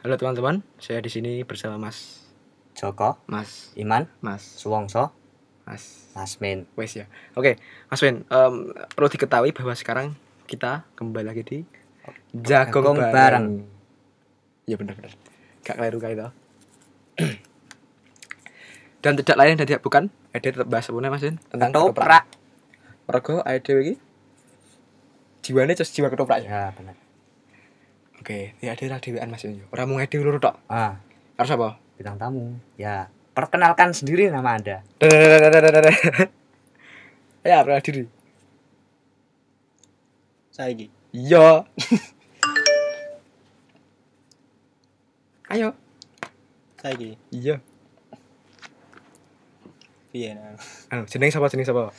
Halo teman-teman, saya di sini bersama Mas Joko, Mas Iman, Mas Suwongso, Mas Masmin. Wes ya. Oke, Mas Win, em, perlu diketahui bahwa sekarang kita kembali lagi di Jagung Jagung Bareng. Bareng. Iya benar-benar. Gak keliru kayak itu. Dan tidak lain dan tidak bukan, Ede tetap bahas sebenarnya Mas Win tentang Ketoprak. Mergo Ede iki jiwane terus jiwa ketoprak ya. Ya, benar. Oke, ya Ede ra dhewean Mas Win. yo. Ora mung Ede loro tok. Ah, Harus apa? bintang tamu. Ya, perkenalkan sendiri nama Anda. Ya, perkenalkan diri. saiki Iya. Ayo. saiki Iya. piye nah Anu, jeneng sapa jeneng sapa?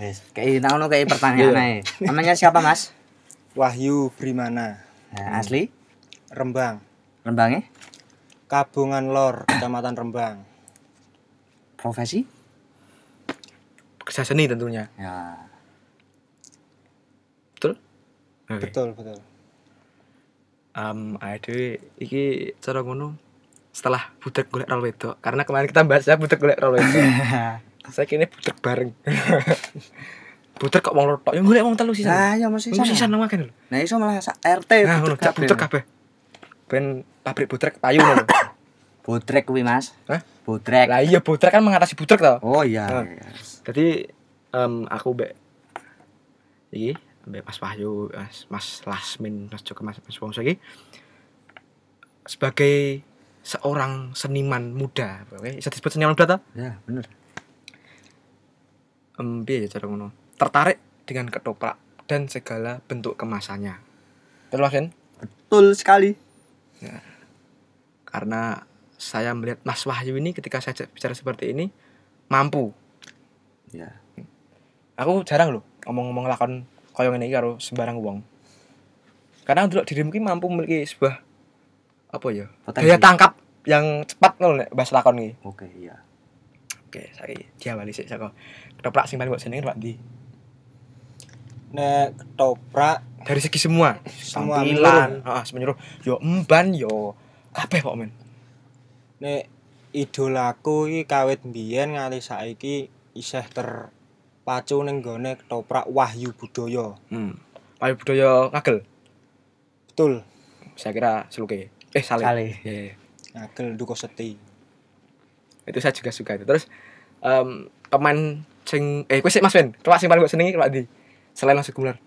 Wes, kayak ngono kayak pertanyaan ae. Namanya siapa, Mas? Wahyu Brimana Nah, asli Rembang Rembangnya? Kabungan Lor Kecamatan Rembang Profesi? Pekerja seni tentunya. Ya. Betul? Oke. betul betul Um, aduh, iki cara ngono setelah budek golek rol wedok karena kemarin kita bahas ya budek golek rol wedok saya kini budek bareng budek kok wong loro tok ya golek wong telu sisan Nah, ya masih sana. sisan nang lho Nah, iso malah sak RT. nah ngono cak budek kabeh ben pabrik budek payu ngono Botrek kuwi, Mas. Hah? Botrek. lah iya budek kan mengatasi budek tau Oh iya. Ah. iya. Jadi em, aku mbek iki mbek Mas Wahyu, Mas, Mas Lasmin, Mas Joko, Mas Mas Wongso iki sebagai seorang seniman muda, oke, bisa disebut seniman muda toh? Ya, bener. Em piye ya cara ngono? Tertarik dengan ketoprak dan segala bentuk kemasannya. Betul Mas? Betul sekali. Karena saya melihat Mas Wahyu ini ketika saya bicara seperti ini mampu. Ya. Aku jarang loh ngomong-ngomong lakon koyo ngene iki karo sembarang wong. Karena dulu dirimu ki mampu memiliki sebuah apa ya? Potensi. Daya tangkap yang cepat ngono nek bahas lakon iki. Oke, iya. Oke, saya diawali sik saka ketoprak sing paling mbok seneng Pak Di. Nek ketoprak Dari segi semua, Semua tampilan, heeh, semenyeluruh. Yo emban yo kabeh kok men. nek idolaku iki kawit mbiyen nganti saiki isih terpacu ning gone ketoprak Wahyu Budaya Hmm. Payu budaya ngagel. betul Saya kira seluke. Eh, saleh. Saleh. Iya, iya. ngagel duko seti Itu saya juga suka itu. Terus em pemain sing eh kowe sik Mas Ben, ketoprak sing paling mbok senengi Pak Di. Selain Mas Gumelar.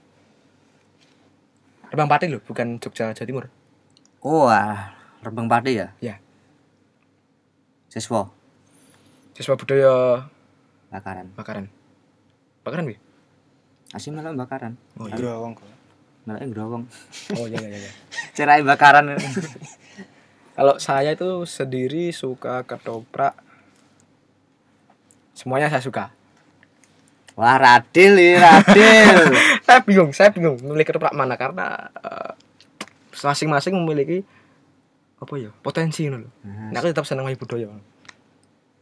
Rembang Pati lho, bukan Jogja Jawa Timur. Wah, Rembang Pati ya? Iya. Siswa Siswa budaya bakaran. bakaran. Bakaran wi? Asli malah bakaran. Oh growong kok Malah growong. Oh iya iya iya. Cerai bakaran. Kalau saya itu sendiri suka ketoprak. Semuanya saya suka. Wah, Radil ya, Radil. saya bingung, saya bingung memilih ketoprak mana karena eh, masing-masing memiliki apa ya potensi gitu loh. Nah, Nah, aku tetap senang Wahyu Budaya.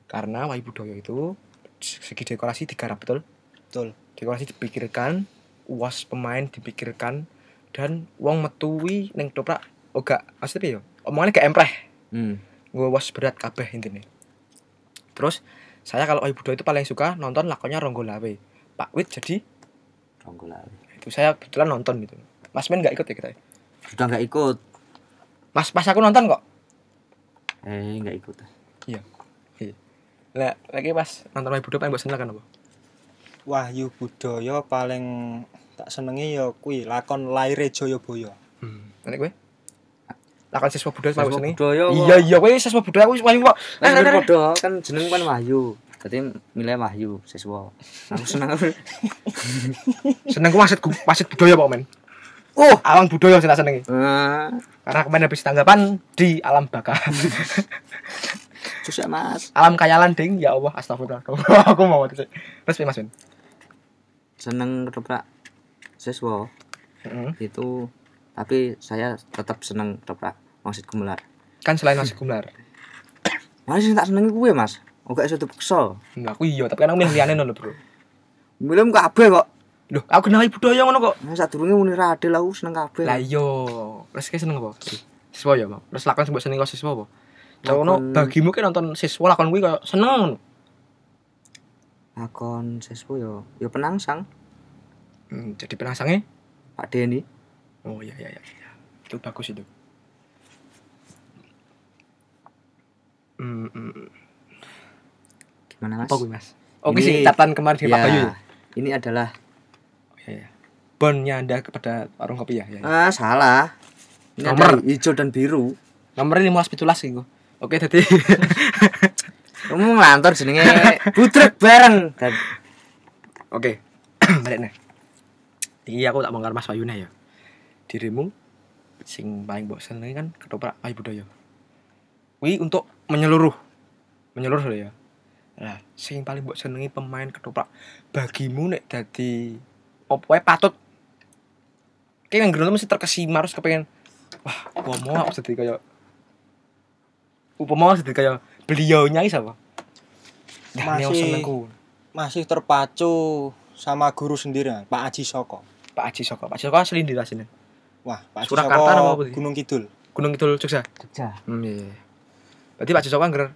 Karena Wahyu Budaya itu segi dekorasi digarap betul. betul Dekorasi dipikirkan, uas pemain dipikirkan dan uang metui neng ketoprak oh gak maksudnya ya omongannya gak empreh Hmm. gue was berat kabeh intinya terus saya kalau Wahyu Budaya itu paling suka nonton lakonnya Ronggo Lawe Pak Wit jadi Ronggolawe. itu saya kebetulan nonton gitu Mas Men nggak ikut ya kita ya? Sudah nggak ikut. Mas pas aku nonton kok Eh, nggak ikut. lah lagi pas nonton Wahyu Budaya paling buat seneng kan apa Wahyu Budaya paling tak senengi ya kuwi lakon Laire Jayabaya hmm. nanti gue lakon siswa budaya seneng budaya. iya iya gue siswa budaya gue Wahyu kok Kan Nah, podo kan jeneng kan Wahyu. Jadi milih Wahyu siswa. Aku seneng seneng gue maksud maksud budaya pak men? Oh. alam budaya saya senengi. Ah, karena kemarin habis tanggapan di alam baka susah Mas. alam kayalan ding. Ya Allah astagfirullah aku mau terus terus Mas Ben Seneng ketoprak siswa. Heeh. itu tapi saya tetap seneng ketoprak Wangsit Gumelar. kan selain Mas Gumelar Masih tak seneng gue Mas. Oke iso dipeksa. Nah, aku iya, tapi kan aku milih liyane lho, Bro. Milih kabeh kok. Loh, aku kenal budaya ngono kok. Nah, sadurunge muni Radil aku seneng kabeh. Lah iya, terus kayak seneng apa? siswa ya, Pak. Terus lakon sebut seneng kok siswa apa? Cono Lakon- bagimu ki nonton siswa lakon kuwi kaya seneng ngono. Akon seswo yo yo penangsang Hmm, jadi penasangnya Pak Deni. Oh iya iya. iya. Itu bagus itu. Hmm. Gimana Mas? apa gue mas? Oke Ini- sih catatan kemarin di Pak Bayu. ya? Ini adalah Oh, iya, iya. Bonnya anda kepada warung kopi ya. ya, ya. ah salah. Ini Nomor. ada hijau dan biru. Nomornya lima pitulas gitu. Oke tadi. Kamu ngelantur jenenge butrek bareng. Dan Oke. Balik nih. Iya aku tak bongkar Mas Bayu nih ya. Dirimu sing paling mbok senengi kan ketoprak ayu budaya. Wi untuk menyeluruh. Menyeluruh ya. Lah, sing paling mbok senengi pemain ketoprak bagimu nek dadi opo patut kayak yang geruntu mesti terkesima harus kepengen wah upama aku jadi kayak upama jadi kayak beliaunya siapa Daniel Masih- senengku Masih terpacu sama guru sendiri, Pak Aji Soko. Pak Aji Soko Pak Aji Soko asli di sini Wah, Pak Aji Surakarta Soko apa? Gunung Kidul. Gunung Kidul Jogja Jogja. hmm iya, iya. Berarti Pak Soko angger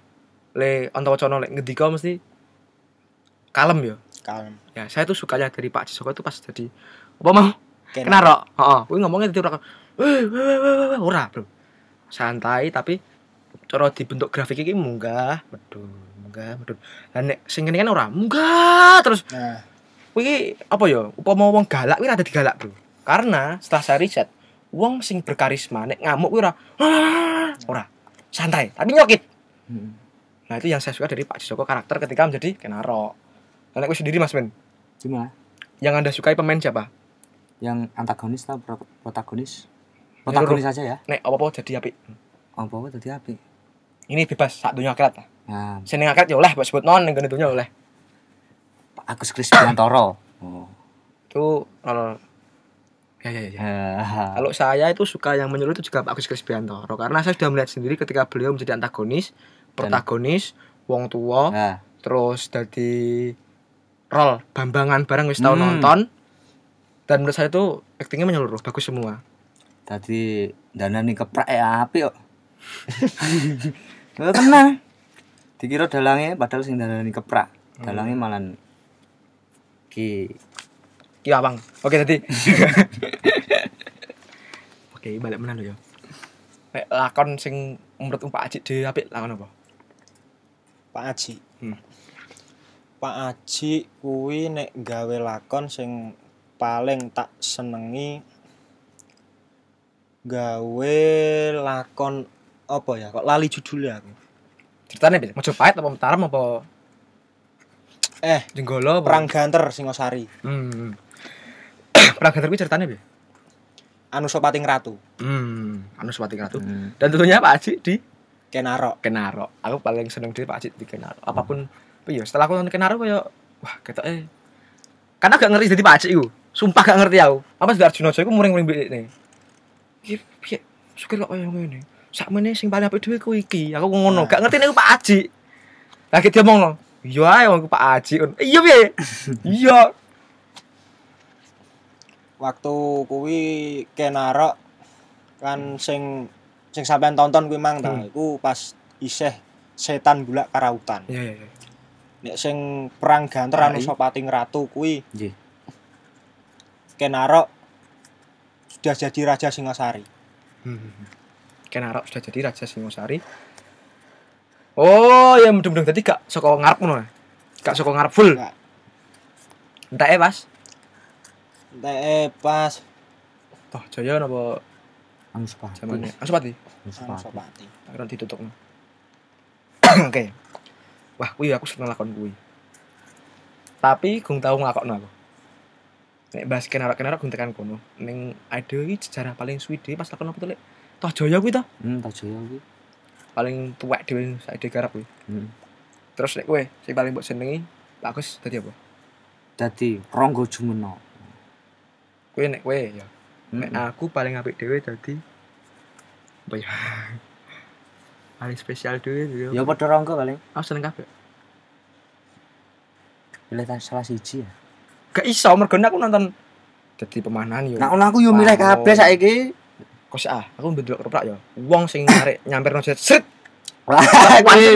le Antawacono le ngedika mesti kalem ya? Kalem. ya saya tuh sukanya dari Pak Aji Soko itu pas jadi apa mau? Ken- kenaro heeh kuwi ngomongnya dadi ora "Weh, weh, weh, weh, weh." ora bro. Santai tapi cara dibentuk grafik iki munggah medun munggah medun. Lah nek sing ngene kan ora munggah terus. Nah, kuwi apa ya? Upama wong galak kuwi ada digalak bro. Karena setelah saya riset wong sing berkarisma nek ngamuk kuwi ora ora santai tapi nyokit Hmm. nah itu yang saya suka dari Pak Joko karakter ketika menjadi kenaro nek kowe sendiri Mas Ben Gimana? yang anda sukai pemain siapa Yang antagonis pro- protagonis? Protagonis aja ya. nek apa-apa jadi apik Apa apa tadi api? ini bebas sak dunia akhirat lah Nah, sing ning akhirat ya oleh buat sebut non gone dunya oleh Pak Agus Krisdiantoro. Oh. itu role ya ya ya, ya. Kalau saya itu suka yang menyeluruh itu juga Pak Agus Krisbiantoro karena saya sudah melihat sendiri ketika beliau menjadi antagonis protagonis wong tua Nah, terus jadi role bambangan bareng wis tau Hmm. nonton dan menurut saya itu aktingnya menyeluruh bagus semua tadi dana nih keprak ya api kok. Nggak tenang. Dikira dalangnya padahal sing dana nih keprak. Dalangnya malah ki Ki Awang. Oke tadi. Oke, balik mana lo ya? Nek lakon sing menurut Pak Aji dhewe apik lakon apa? Pak Aji. Hmm. Pak Aji kuwi nek gawe lakon sing paling tak senengi gawe lakon apa ya? Kok lali judulnya aku. Ceritanya bisa Mojopahit apa Mataram apa Eh, Jenggolo apa? Perang Ganter Singosari. Hmm. Perang Ganter kuwi ceritanya piye? Anusopating Ratu. Hmm, anu Swati Ratu. Hmm. Dan tentunya Pak Aji di Kenaro. Kenaro. Aku paling seneng di Pak Aji di Kenaro. Apa pun apa ya setelah aku nonton Kenaro kayak wah ketok eh karena gak ngerti jadi Pak Aji iku. Sumpah gak ngerti aku. Apa sih Arjuna iku muring-muring mbek. Iki piye sukir kok kaya ngene. Sakmene sing paling apik dhewe ku iki. Aku ngono, gak ngerti nek Pak Aji. Lagi dia ngomong, "Iya ae wong Pak Aji." Iya piye? Iya. Waktu kuwi Kenaro kan sing sing sampean tonton kuwi mang ta, Hmm. iku pas isih setan bulak karautan. Iya iya iya. Nek sing perang Ganter Rai. Anusopating Ratu kuwi Nggih. Kenaro sudah jadi raja Singosari. Hmm. Kenaro sudah jadi Raja Singosari. Oh, ya mudeng-mudeng tadi gak saka ngarep ngono. ya? Gak saka ngarep full. Enggak. Entek e, Pas. Nek pas Toh Jaya napa Anuspati. zamane? Asupati. Anuspati. Anuspati. Akhirnya ditutup. Oke. Wah, kuwi aku seneng lakon kuwi. Tapi gung tau nglakokno aku. Nek bahas kenara-kenara gung tekan kono. Ning Idol iki sejarah paling suwi dhewe pas lakon apa tuh, Lek? Toh Jaya kuwi toh Hmm, tak jaya iki. paling tuwek dhewe saiki garap kuwi. Hmm. Terus nek kowe sing paling mbok senengi bagus dadi apa? Dadi Ronggo Jumeno. Kowe nek kowe ya. Nek aku paling apik dhewe dadi apa ya? paling spesial dhewe Ya padha Ronggo paling. Aku seneng kabeh. Pilih ta- salah siji ya. Gak iso mergo aku nonton dadi pemahaman yo. Nah, ono aku yo milih kabeh saiki. kos ah aku ndelok ketoprak ya wong sing narik nyamper no set Wah,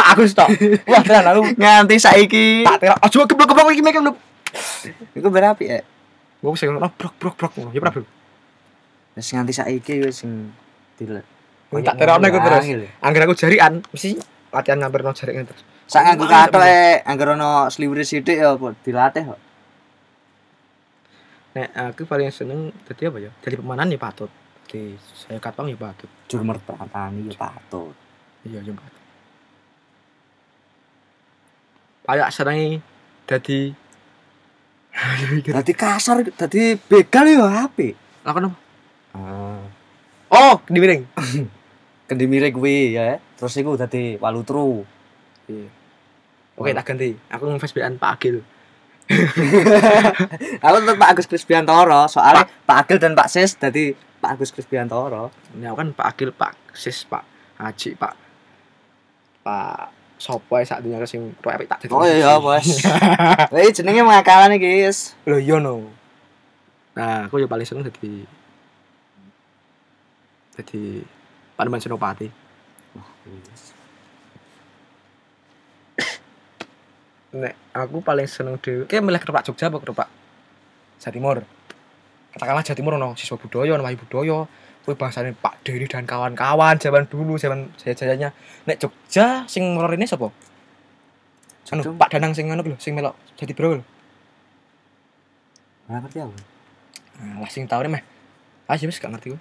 Agus tok. Wah, tenan aku nganti saiki. tak terok. Aja geblok-geblok iki mek geblok. Iku berapi ya. Gua sing ngono brok brok brok ngono. Ya pra, Bro. Wis nganti saiki wis sing dile. Wong tak terokno iku terus. Angger aku jarian, mesti latihan nyamperno jarik terus. Sak nganggo katok e, angger ono sliwire sithik ya dilatih kok. Nek aku paling seneng dadi apa ya? Jadi pemanan ya patut. Di saya katong ya patut. Jur merpatani ya patut. Iya, ya patut. Kayak seneng dadi Dadi kasar, dadi begal ya apik. lakon apa? Ah. Oh, di miring. Kendi mirip kuwi ya. Terus iku dadi walutru. Iya. Oke, tak ganti. Aku nge-facebookan Pak Agil. Aku tetep Pak Agus Krisbiantoro, soalnya Pak Agil dan Pak Sis dadi Pak Agus Krisbiantoro. Aku kan Pak Agil, Pak Sis, Pak Haji, Pak Pak Sopo ya saat dunia sing apik tak dadi. Oh iya, Bos. Wih, jenenge makalan iki, guys. Lho iya no. Nah, aku ya paling seneng dadi dadi Panembahan Senopati. Nek aku paling seneng dhewe, kayak milih ketoprak Jogja apa ketoprak Jawa Timur. Katakanlah Jawa Timur ono siswa budaya, ono budaya. Kuwi bangsane Pak Dery dan kawan-kawan zaman dulu, zaman jaya-jayanya. Nek Jogja sing ngelor ini sapa? Anu? Pak Danang sing anu lho, sing melok jadi bro lho. Ora ngerti aku. Nah, lah sing tau nih meh. Ah, sih wis gak ngerti.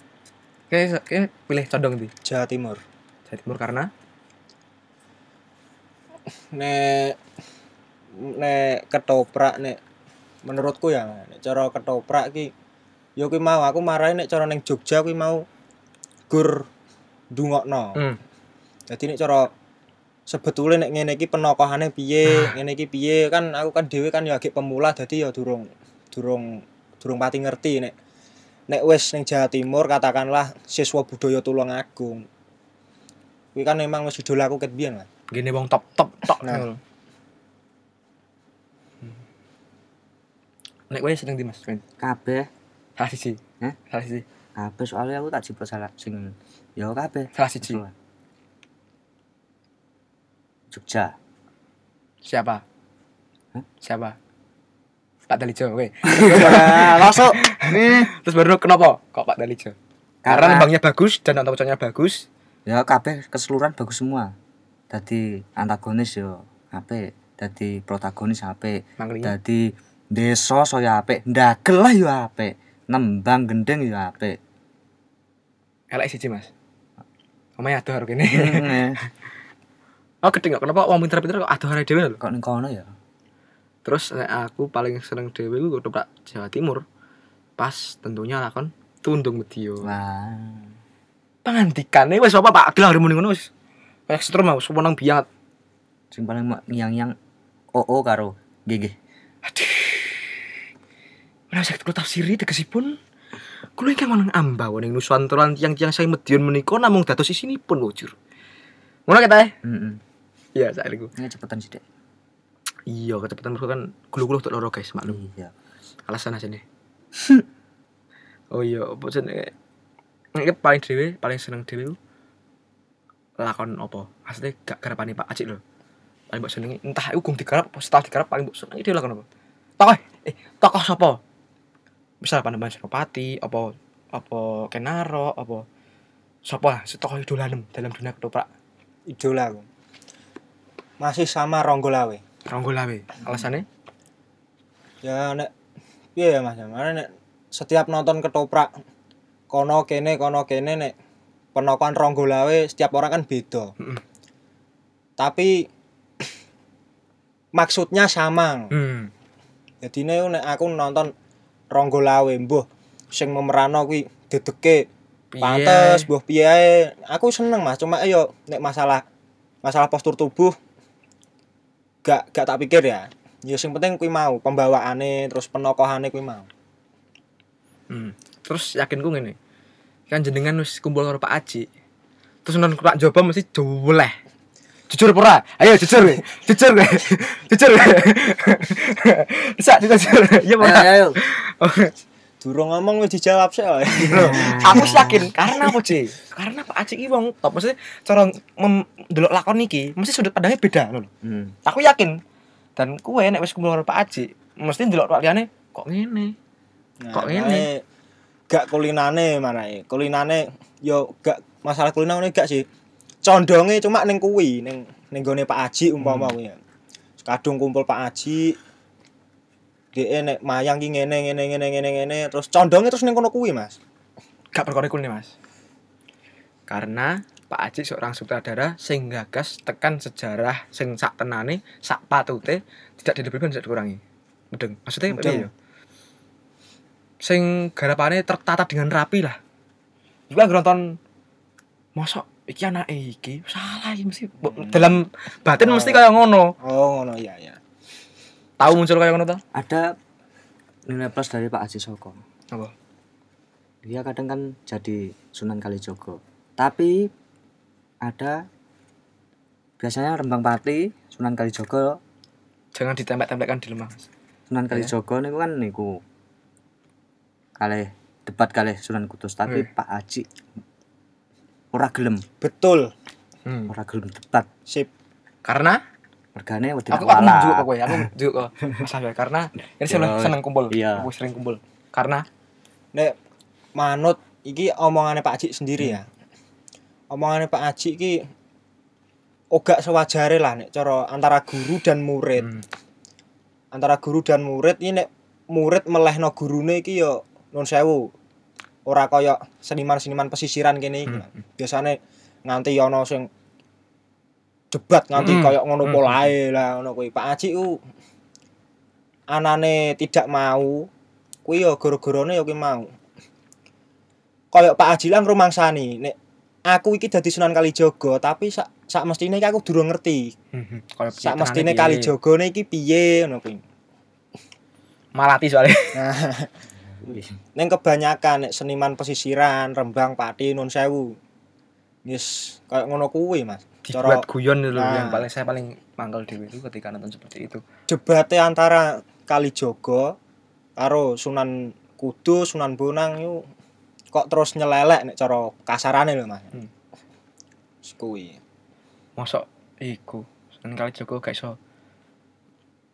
Kayak kayak pilih condong ndi? Jawa Timur. Jawa Timur karena Nek nek ketoprak nek menurutku ya nek cara ketoprak ki ya kuwi mau aku marahin nek cara ning Jogja kuwi mau gur ndungokno. hmm. Jadi nek cara sebetulnya nek ngene iki penokohane piye, ngene iki piye kan aku kan dhewe kan ya agak pemula dadi ya durung durung durung pati ngerti nek nek wis ning Jawa Timur katakanlah siswa budaya Tulungagung. Kuwi kan memang wis idolaku ket biyen lah. gini wong top top tok Nah. ngono. Hmm. Nek kowe seneng di Mas? Kabeh, Salah siji. Hah? Salah siji. kabeh soalnya aku tak jebol salah sing ya kabeh. Salah siji. Jogja. Siapa? Hah? Siapa? Pak Dalijo. Nah, masuk. Nih, Terus baru kenapa kok Pak Dalijo? Karena Karena- bagus dan antagonisnya bagus. ya kabeh keseluruhan bagus semua. Dadi antagonis yo apik, dadi protagonis Mangklinya. dadi desa saya apik, ndagel lah yo apik, nembang gendeng yo apik. Elek siji, Mas. Omanya adoh karo kene. Hmm, Oh, gede nggak? Kenapa wong pinter-pinter kok adoh arek dhewe lho? Kok ning kono ya? Terus aku paling seneng dhewe ku ketoprak Jawa Timur. Pas tentunya lakon Tundung Medio. Wah. Pangandikane wis apa Pak hari muni ngono wis. Kayak setrum mau sewenang biang. Sing paling yang-yang OO karo GG. Ora usah kula tafsiri tegesipun kula ingkang manang ambau ning nusantaran tiang-tiang saya Medion menika namung dados isinipun wujur. Ngono kata eh? Heeh. Iya, saiki. Ini cepetan sih, Dek. Iya, kecepatan mereka kan gulu-gulu tok loro guys, maklum. Iya. Alasan nih. oh iya, apa jenenge? Nek paling dhewe, paling seneng dhewe ku lakon apa? Maksudnya gak garapane Pak Acik lho. Paling mbok senengi entah iku gong digarap apa setelah digarap paling mbok senengi dhewe lakon apa? Tokoh eh tokoh sapa? Misal Panembahan Senopati, apa apa Kenaro, apa sapa si tokoh idolanem dalam dunia ketoprak Idola aku. Masih sama Ronggolawe. Ronggolawe. Alasannya? Ya nek piye ya Mas? Mana nek setiap nonton ketoprak kono kene kono kene nek penokohan Ronggolawe setiap orang kan beda. Mm-mm. Tapi maksudnya sama. Hmm. Jadi nek aku nonton Ronggolawe mbuh sing memerano kuwi dedeke pantes mbuh piye. Aku seneng Mas, cuma yo nek masalah masalah postur tubuh gak gak tak pikir ya. Ya sing penting kuwi mau pembawaane terus penokohane kuwi mau. Hmm. Terus yakin ku ngene. Kan jenengan wis kumpul karo Pak Aji. Terus nonton Pak Joba mesti joleh. Jujur apa ora? Ayo jujur we. Jujur we. Jujur we. Bisa jujur. jujur. Iya Ayo, Pak. ayo. durung ngomong wis dijawab sih. Aku yakin karena apa sih? Karena Pak Aji iki wong top, maksudnya cara mem- ndelok lakon iki mesti sudut pandangnya beda lho. Hmm. Aku yakin. Dan kue nek wis kumpul Pak Aji, mesti ndelok tok liyane kok ngene. Kok ngene? Gak kulinane mana Kulinane yo gak masalah kulinane gak sih. Condonge cuma ning kuwi, ning ning gone Pak Aji umpama kuwi. Kadung kumpul Pak Aji. Dia nek mayang ki ngene ngene ngene ngene ngene terus condonge terus ning kono kuwi, Mas. Gak berkurikulum nih, Mas. Karena Pak Aji seorang sutradara sing gagas tekan sejarah sing sak tenane, sak patute tidak dilebihkan tidak dikurangi. Mudeng. Maksudnya Mudeng. ya? Sing garapane tertata dengan rapi lah. Juga nonton mosok iki anak iki salah iki mesti Bo- dalam batin Oh. mesti kayak ngono. Oh, ngono iya ya. Tahu muncul kayak ngono tuh? Ada nilai plus dari Pak Haji Soko. Apa? Dia kadang kan jadi Sunan Kalijogo. Tapi ada biasanya Rembang Pati, Sunan Kalijogo, Jangan ditempel-tempelkan di lemah. Sunan Kalijogo niku kan niku kalih debat kalih Sunan Kudus, tapi Hmm. Pak Haji ora gelem, Betul. Hmm. ora gelem debat. Sip. Karena Mergane wedi aku aku juga kok aku juga kok karena ini saya Yo, seneng kumpul iya. aku sering kumpul karena Nek manut iki omongane Pak Haji sendiri ya. Omongane Pak Haji iki ogak sewajare lah nek cara antara guru dan murid. hmm, Antara guru dan murid ini nek murid melehno gurune iki yo nun sewu. Ora kaya seniman-seniman pesisiran kene iki. Hmm. Biasane nganti ana sing debat nganti Hmm. kaya ngono Hmm. polae lah ngono kuwi. Pak Haji ku anane tidak mau kuwi yo gara-garane yo kuwi mau. Kaya Pak Haji lang rumangsani nek aku iki dadi Sunan Kalijaga tapi sak sak mestine iki aku durung ngerti. hmm, kalau Sak mestine Kalijagane iki piye ngono kuwi. malati soalnya Nah, Ning kebanyakan nek seniman pesisiran, Rembang, Pati, Nun Sewu. Wis kaya ngono kuwi, Mas. Cara dibuat guyon dulu Nah. yang paling saya paling mangkel dewi itu ketika nonton seperti itu debate antara Kalijaga karo Sunan Kudus, Sunan Bonang yuk kok terus nyelelek nek cara kasarane lho, Mas. Hmm. Kuwi. mosok iku seneng kali Joko gak iso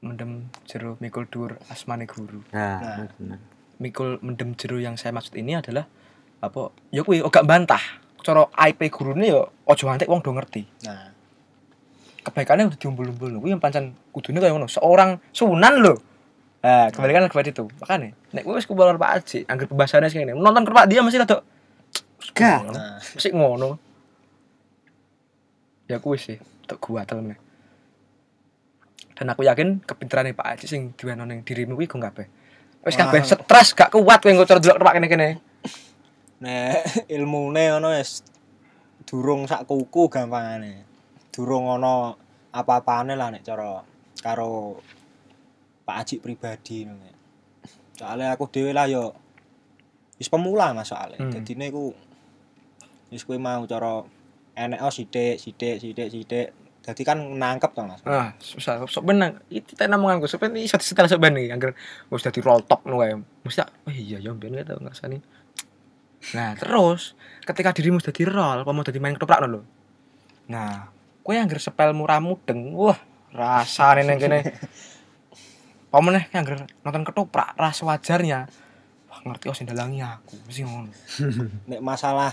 mendem jero mikul dur asmane guru Nah, Nah. bener. Mikul mendem jero yang saya maksud ini adalah apa ya kuwi gak bantah cara IP gurune ya ojo nganti wong do ngerti Nah, kebaikannya udah diumbul-umbul kuwi yang pancen kudune kaya ngono seorang sunan lho Nah, kembalikan kepada itu. Makanya, nek gue wis kumpul karo Pak Aji, anggar pembahasannya sing ngene. Nonton karo Pak dia mesti rada Gak. nah. Mesti ngono. Ya kuwi sih, tok gua meneh. Dan aku yakin kepintaran Pak Aji sing diweno ning dirimu kuwi go kabeh. Wis kabeh stres gak kuat kowe ngocor delok Pak kene-kene. Nek ilmune ngono wis durung sak kuku gampangane. Durung ana apa-apane lah nek cara karo Pak Haji pribadi ngono. Soale aku dhewe lah yo wis pemula Mas soalnya. Hmm. Dadine ku wis kowe mau cara enek oh sithik sithik sithik sithik. Dadi kan nangkep to Mas. Ah, susah. Sok benang. Iki tak namonganku sampe iso disetel sok ben iki anggar wis dadi roll top ngono kae. Mesti oh iya ya ben gak tau ngrasani. Nah, terus ketika dirimu dadi roll, apa mau dadi main ketoprak lho. Nah, kowe anggar sepel murah mudeng. Wah, rasane nang kene. Apa meneh anggar nonton ketoprak rasa wajarnya. Wah, ngerti oh sing dalangi aku. Mesti ngono. nek masalah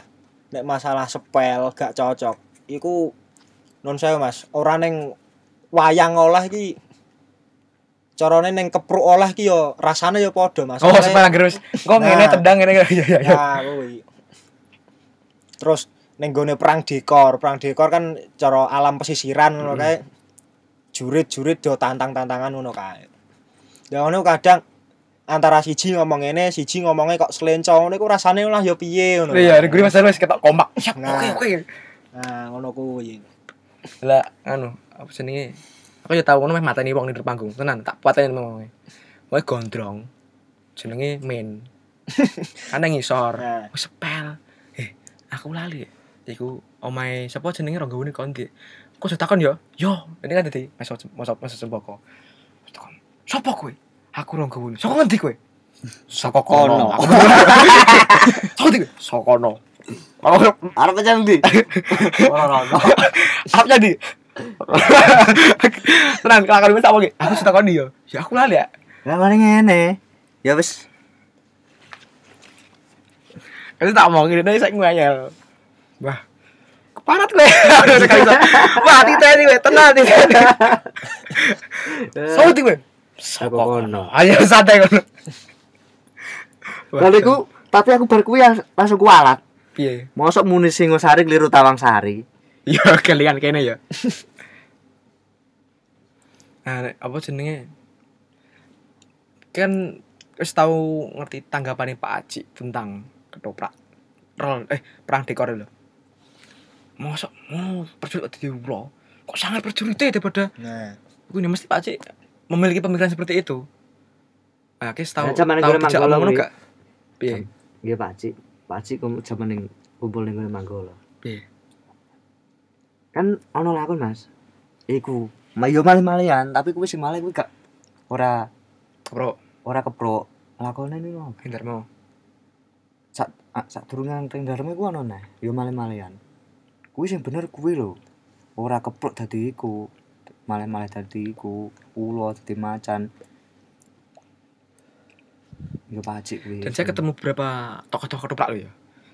nek masalah sepel gak cocok iku non saya mas ora neng wayang olah iki carane neng kepruk olah iki yo rasane yo padha mas Oh, sepel anggar wis kok ngene Nah. tendang ngene. Iya iya. nah kuwi terus neng gone perang dekor perang dekor kan cara alam pesisiran ngono Mm-mm. kae jurit-jurit do tantang-tantangan ngono kae ya ngono kadang antara siji ngomong ngene siji ngomongnya kok selenco ngono iku rasane lah yo piye ngono Iya, di guri masalah wis ketok kompak. Nah. Oke, oke. nah ngono kuwi lah anu apa jenenge? Aku ya tau ngono meh mateni wong ning panggung. Tenan tak pateni ngomongnya wae gondrong. Jenenge min ana ngisor. Nah. sepel. Eh aku lali. Iku omahe sapa jenenge Ronggawune Kondi kok sudah takon yo yo. Ini kan tadi masuk masuk masuk semboko takon sapa kowe? Aku Ronggawune saka ngendi kowe? Saka kono. Saka kono. Oh, Arep aja ono. apa jadi? Tenang, kelakon wis tak. Aku sudah takoni yo. Ya aku lali ya. Lah mari ngene. Ya wis Itu tak omongin dari saya ngayal. Wah. Keparat gue. Wah, hati tadi gue tenang nih. Sauti gue. Saka kono. Ayo santai kono. Lalu iku tapi aku bar kuwi langsung kualat. Piye? Mosok muni Singosari keliru Tawangsari. Ya kalian kene ya. Nah, apa jenenge? Kan wis tahu ngerti tanggapannya Pak Aji tentang ketoprak. Rol eh perang dekor lho. Mosok oh, perjurit di ulo. Kok sangat perjurit daripada Nah, Gue ini mesti Pak Aji memiliki pemikiran seperti itu. Nah, kis tahu Nah, tahu Manggolo ngono gak? Piye? Nggih Pak Cik. Pak Cik kum jaman ning kumpul ning ngene Manggolo. Piye? Kan ono lakon Mas. Iku, ma yo malih-malihan, tapi kuwi sing malih kuwi gak ora Bro, ora keprok. Lakone ini mau pinter mau. sak sak durungan ring daleme ku ono neh, yo malih-malihan. Kuwi sing bener kuwi lho. Ora keprok dadi iku. Malih-malih dadi iku, ulo dadi macan. Yo Pak Cik kuwi. Dan saya ketemu beberapa tokoh-tokoh ketoprak lo ya.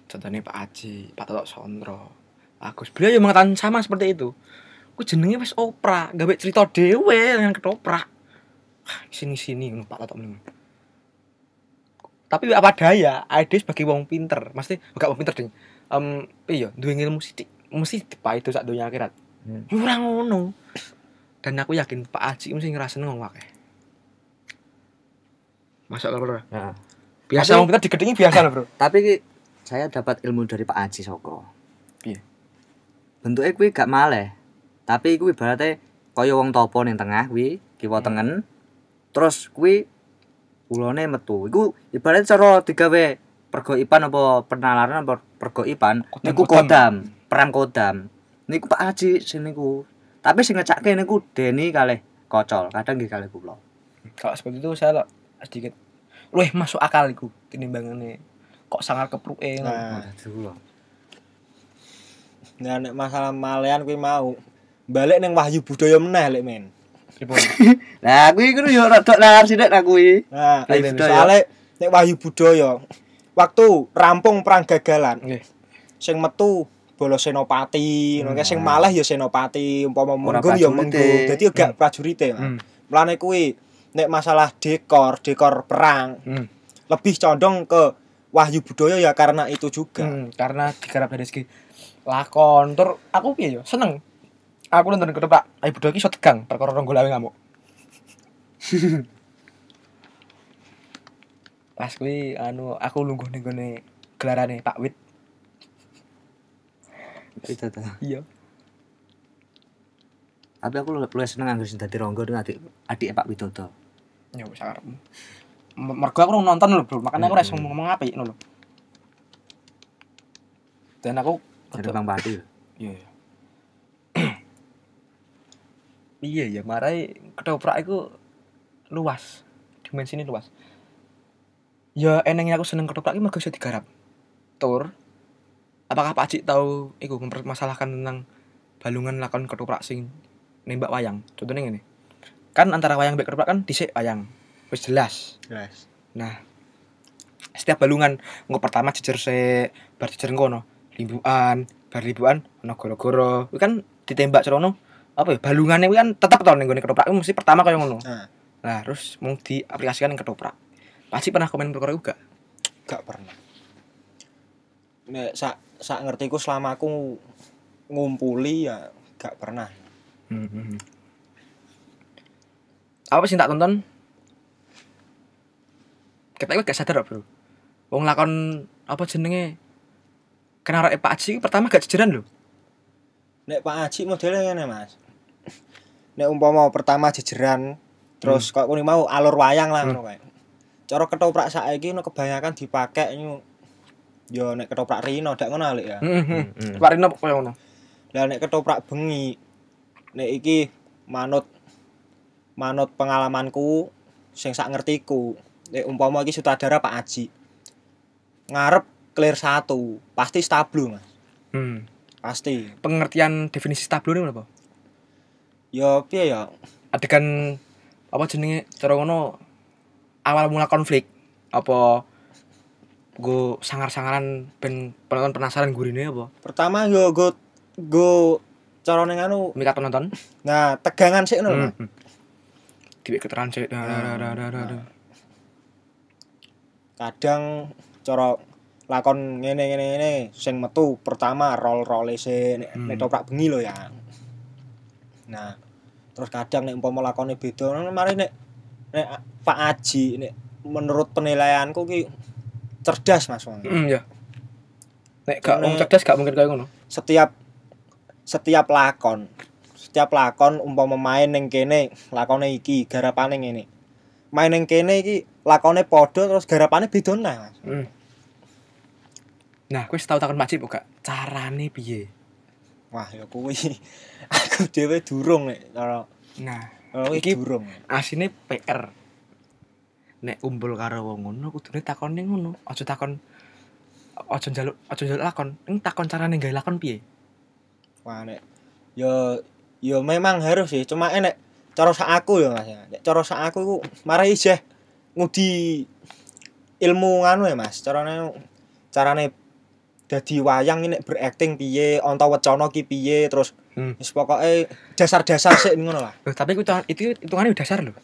Contohnya Pak Aji, Pak Toto Sondro, Agus. Beliau yang mengatakan sama seperti itu. Ku jenenge wis opera, gawe cerita dhewe dengan ketoprak. Sini sini ngono Pak Toto ning. Tapi apa daya, ide sebagai wong pinter, mesti gak wong pinter ding. Em, iya, duwe ilmu sithik, mesti dipa itu sak dunia akhirat. Hmm. Ya Ora ngono. Dan aku yakin Pak Aji mesti ngerasain ngomong akeh. Masuk kalau ora. Nah, Biasa wong pinter digedingi biasa lho, Bro. tapi saya dapat ilmu dari Pak Aji Soko. Piye? Bentuknya kuwi gak maleh. Tapi kuwi ibaratnya kaya wong topo ning tengah kuwi, kiwa tengen. Terus kuwi ulone metu. Iku ibaratnya cara digawe pergoipan apa penalaran apa pergoipan Kodam- niku kodam. kodam, perang kodam. Niku Pak Aji sing niku. Tapi sing ngecake niku Deni kalih kocol, kadang nggih kalih kula. kalau seperti itu saya lah sedikit luwih masuk akal iku tinimbangane kok sangat kepruke Nah. Aduh. nah nek masalah malean kuwi mau balik ning Wahyu Budaya meneh lek men. pripun Lah kuwi kuwi yo rada lar sithik lah kuwi. Nah, soalnya nek Wahyu Budaya waktu rampung perang gagalan nggih sing metu bola senopati, ngono kae sing malah ya senopati, umpama menggung ya menggung. Dadi gak prajurite. hmm. Kuwi nek masalah dekor, dekor perang Hmm. lebih condong ke Wahyu Budaya ya karena itu juga. Hmm, karena digarap dari segi lakon tur aku piye yo seneng aku nonton ketoprak ayo budal iki iso tegang perkara rong golawe ngamuk pas kuwi anu aku lungguh ning gone gelarane Pak Wit Itu ta. iya Tapi aku luwih seneng anggere sing dadi ronggo dengan adik adik Pak Widodo. Ya wis karepmu M- mergo aku nonton lho bro makanya aku ora iso ngomong apik ngono lho dan aku Dari Bang Pati. lho. Iya. iya. Ya, marai ketoprak itu luas. Dimensinya luas. Ya enengnya aku seneng ketoprak iki mergo iso digarap. Tur. Apakah Pak Cik tahu iku mempermasalahkan tentang balungan lakon ketoprak sing nembak wayang? Contohnya ngene. Kan antara wayang mbek ketoprak kan dhisik wayang. Wis jelas. Yes. Nah, setiap balungan engko pertama jejer se bar jejer ngono, limbuan, bar limbuan ono goro-goro. Kan ditembak cerono apa ya balungane kuwi kan tetep to ning gone ketoprak kuwi mesti pertama kaya ngono. Nah, Nah, terus mau diaplikasikan ning ketoprak. Pasti pernah komen perkara iku gak? pernah. Nek sak sak ngertiku selama aku ngumpuli ya gak pernah. Hmm. Apa sih tak tonton? Kita gak sadar Bro. Wong lakon apa jenenge? Kena arek Pak Aji pertama gak jejeran lho. Nek Pak Haji modelnya ngene, Mas. Nek umpama pertama jejeran terus kok kuni mau alur wayang lah ngono kae. Cara ketoprak saiki no kebanyakan dipakai nyu yo nek ketoprak rino dak ngono alik ya. Heeh. Hmm. Pak Rino kaya ngono. Lah nek ketoprak bengi nek iki manut manut pengalamanku sing sak ngertiku nek umpama iki sutradara Pak Aji ngarep clear satu pasti stablo mas Hmm. pasti Pengertian definisi stablo ini apa? ya piye ya Adegan apa jenenge cara ngono awal mula konflik apa gue sangar-sangaran ben penonton penasaran gurine apa? pertama yo go go carane nganu Mikat penonton. nah tegangan sih. Hmm. Diwek keterangan sik. Dah, dah, dah, dah, dah, dah, dah. kadang cara lakon ngene ngene ngene sing metu pertama rol role sih nek Hmm. toprak bengi lho ya nah terus kadang nek umpama lakone beda nah, mari nek nek Pak Aji nek menurut penilaianku ki cerdas Mas Wong. Hmm, ya. Nek gak wong cerdas gak mungkin kayak ngono. setiap setiap lakon setiap lakon umpama main ning kene lakone iki garapane ngene main ning kene iki lakone padha terus garapane beda nah Mas. Hmm. Nah, kowe tau takon Pak Cip gak carane piye? wah ya kuwi aku dhewe durung nek cara Nah, kalau Iki- durung asine PR. Nek kumpul karo wong ngono kudune takon ning ngono, aja takon aja njaluk aja njaluk lakon, ning takon carane gawe lakon piye? wah nek ya ya memang harus sih cuma enek cara sak aku ya Mas ya. nek cara sak aku iku marai isih ngudi ilmu nganu ya Mas carane carane dadi wayang ini berakting piye onta wacana ki piye terus Hmm. wis pokoke dasar-dasar sik ngono lah Loh, tapi itu itu hitungannya udah dasar loh.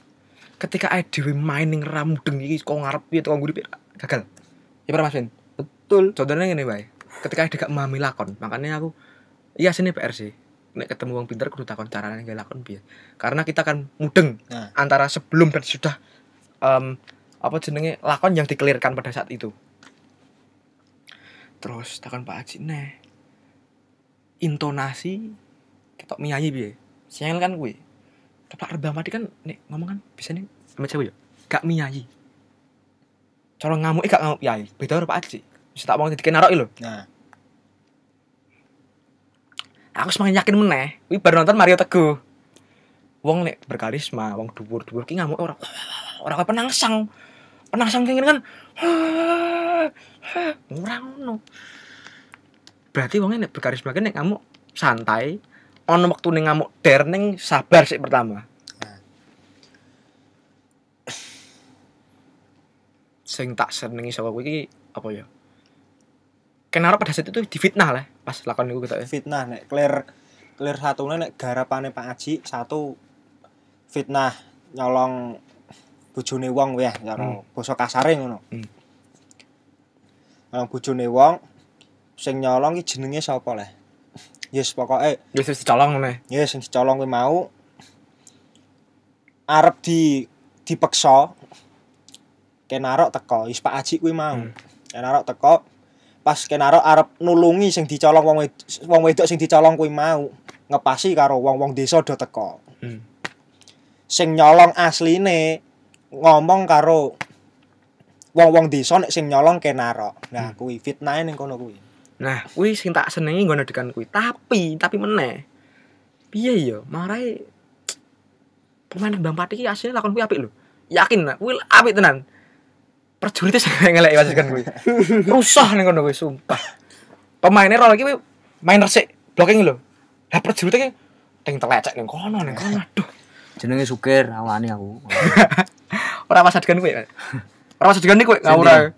Ketika ae dhewe main ning ramudeng iki kok ngarep piye ngguri piye gagal. Ya pernah Mas Win? betul Contohnya ngene wae. Ketika ae gak memahami lakon, makanya aku iya sini PR sih. Nek ketemu wong pinter kudu takon carane gawe lakon piye. Karena kita kan mudeng Nah. antara sebelum dan sudah em, apa jenenge lakon yang dikelirkan pada saat itu. Terus takon Pak Haji neh. Intonasi ketok miyayi piye? Siangel kan kuwi. Tapi rebah mati kan nek ngomong kan bisa nih sama cewek ya. Gak miyayi. Cara ngamuk gak ngamuk piyayi. Beda karo Pak Haji. Wis tak mau dikenarok lho. nah aku semakin yakin meneh. Kuwi baru nonton Mario Teguh. Wong nek berkarisma wong dhuwur-dhuwur ki ngamuk ora ora kaya penangsang penangsang kene kan ora ngono. Berarti wong nek berkarisma ki nek ngamuk santai ono wektu ning ngamuk der ning sabar sik pertama. Sing tak senengi saka kuwi apa ya Kenapa pada saat itu difitnah lah pas lakon ketok ya. fitnah nek clear clear satu nek garapane Pak Aji satu fitnah nyolong bojone wong ya cara Hmm. basa kasare ngono. Hmm. Nyolong bojone wong sing nyolong iki jenenge sapa le? Yes pokoke Wis wis dicolong meneh. ya sing dicolong kuwi mau arep di dipeksa kenarok teko wis Pak Aji kuwi mau. Hmm. Kenarok teko pas kenarok arep nulungi sing dicolong wong wong wedok sing dicolong kuwi mau ngepasi karo wong-wong desa do teko. Hmm. Sing nyolong asline ngomong karo wong-wong desa nek sing nyolong kenarok. Nah, Hmm. kuwi fitnahe ning kono kuwi. Nah, kuwi sing tak senengi ngono dekan kuwi. Tapi, tapi meneh. Piye ya? Marai pemain Bang Pati iki asline lakon kuwi apik lho. Yakin kuwi apik tenan. Prajuritnya sing ngelek wae kan kuwi. Rusah ning kono kuwi sumpah. Pemainnya rol iki kuwi main resik, blocking lho. Lah prajuritnya ki ting telecek ning kono ning kono. Aduh, jenenge Sukir awani aku ora pas adegan kuwi. Ora pas adegan kuwi ngawur.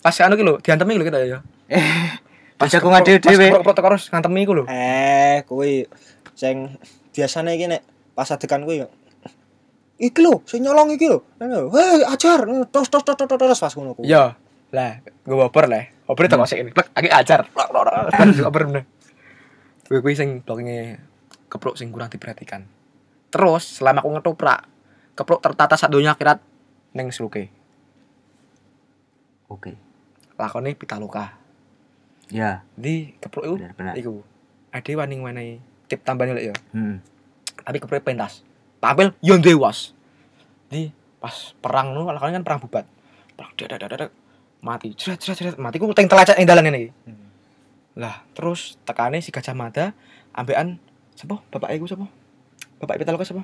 Pas anu lho, diantemi lho kita ya. pas jagongan dhewe-dhewe Pas protokol harus ngantemi iku lho. Eh, kuwi sing biasane iki nek pas adegan ya Iki lho, sing nyolong iki lho. Hei, ajar. Tos tos tos tos tos pas ngono kuwi. Iya. Lah, gue baper lah. Baper itu kok ini. Plek, lagi ajar. Kan juga baper bener. Gue gue sing blokingnya keprok sing kurang diperhatikan. Terus selama aku ngetoprak, keprok tertata sak donya akhirat neng seluke. oke Lakone pitaloka. ya Di keprok itu iku. Ade waning menehi tip tambahan lho ya. hmm. Tapi keprok pentas. Tampil yo dewas. Di pas perang nu lakone kan perang bubat. Perang dadak dadak mati. Jret jret jret mati ku teng telecet ning dalan iki. Hmm. Lah, terus tekane si Gajah Mada ambekan sapa? Bapak iku sapa? Bapak Pitaloka sapa?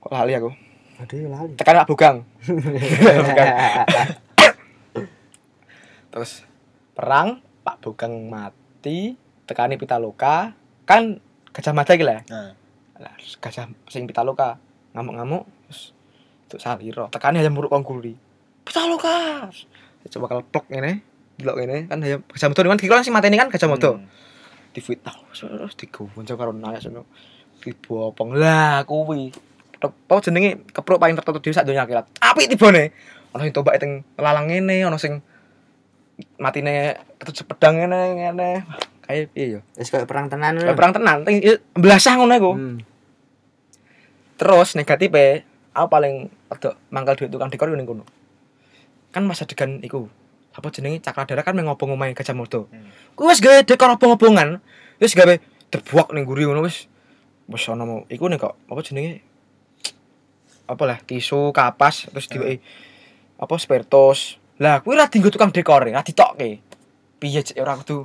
Kok lali aku. Aduh lali. tekan Pak Bugang Bugang. terus perang Pak Bugang mati tekani Pitaloka kan Gajah Mada iki lah Nah, lah gajah sing Pitaloka ngamuk-ngamuk terus untuk saliro tekani ayam muruk kongguli Pitaloka! Coba kalau plok ngene delok ngene kan ayam gajah mada kan kira sing mateni kan gajah mada hmm. difitnah terus digonco karo naya sono dibopong lah kuwi. Apa jenenge? Kepruk paling tertentu dhewe sak donya akhirat. Apik tibane. Ana sing tombak teng lalang ngene ana sing matine ketujuh pedang ngene ngene. Kayak piye yo? Wis kayak perang tenan. Kayak perang tenan. Teng belasah ngono iku. Hmm. Terus negatifnya aku paling rada mangkal duit tukang dekor ning kono kan masa adegan iku apa jenenge cakradara kan mengobong omahe gajah mada Hmm. Kuwi wis gawe dekor obong-obongan. Wis gawe terbuak ning guri ngono wis. Wis ana mau iku nih kok apa jenenge? Apa lah tisu, kapas terus diweki apa spertos. Lah kuwi ra dienggo tukang dekor, ra ditokke. Piye cek ora kudu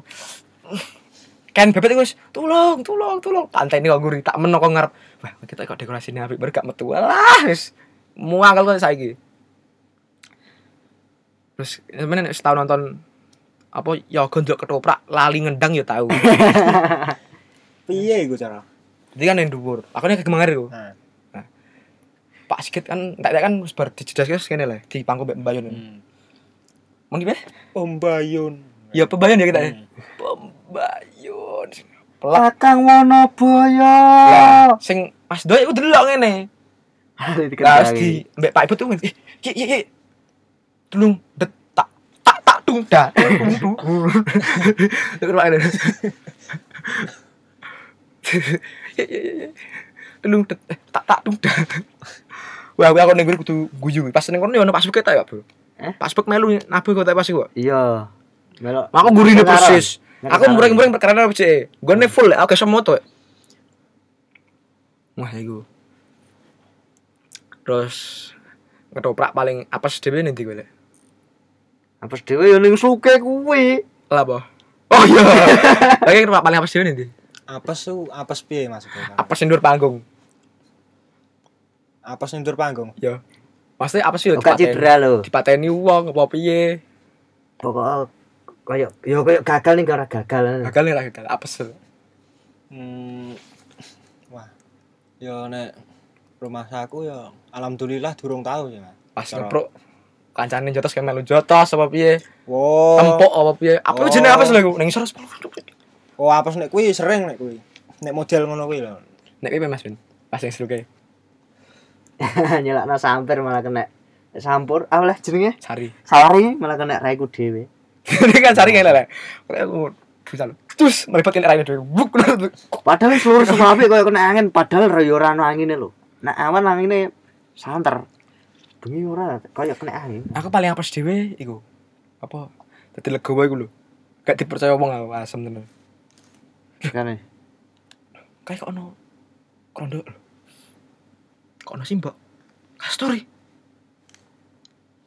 kan bebet wis tulung tulung tulung pantene kok guri tak meno kok ngarep wah kita kok dekorasine apik bar gak metu lah wis muangkel kok saiki terus sebenarnya setahun nonton apa ya gondok ketoprak lali ngendang ya tahu Piye iku cara? jadi kan yang dhuwur aku nih kegemangan itu Nah. pak sikit kan tak kan wis bar dijedas wis kene lah di pangku mbek mbayun Hmm. mau gimana Pembayun. ya pembayun ya kita ya Hmm. Kakang Wonoboyo. lah sing mas doi itu delok ngene lah wis di mbek pak ibu tuh ngene, ki ki ki tulung det tak tak tak tung ya. Telung det eh, tak tak tung dah. Wah, aku ning kudu guyu. Pas ning kono ono Pak Suketa ya, Bro. Eh? Pak Suk melu nabuh kok tak pas iku. Iya. Melok. Aku gurine Sekarang. persis. Aku mureng-mureng perkara apa sih? Gue nih full, aku gak moto. Wah, iku. Terus ketoprak paling apa sih dhewe nanti gue Apa dhewe yo ning suke kuwi. Lah apa? Oh iya. Lagi ketoprak paling apa sih dhewe nanti? Apes tuh, apes piye maksudnya? Apa sih ndur panggung? Apes ning ndur panggung. Ya. Maksudnya apa sih gak cedera lho. Dipateni wong apa piye? Pokok kayak yo kayak gagal nih karena gagal. Gagal nih gagal. Apa sih? Hmm. Wah. Yo nek rumah saku ya alhamdulillah durung tahu ya. Pas ngeprok kancane jotos kayak melu jotos apa piye? Wow. Tempok apa piye? Apa Oh. jenenge apa sih lho? Ning sores. Oh, apes nek kuwi sering nek kuwi. Nek model ngono kuwi lho. Nek piye Mas Ben? Pas yang seru kayak Nyelakno sampir malah kena sampur. Ah lah jenenge sari. sari malah kena raiku dhewe. Ini kan sari ngene lho. Kayak aku bisa terus melibatkan raine dhewe. Buk. Padahal seluruh semua koyo kena angin, padahal ra yo ora ono angine lho. Awan angine santer. Bengi ora koyo kena angin. Aku paling apes dhewe iku. Apa? Dadi legowo iku lho. Gak dipercaya wong aku asem tenan. Kan Kayak ono krondo lho. Kok ono simbok? Kasturi.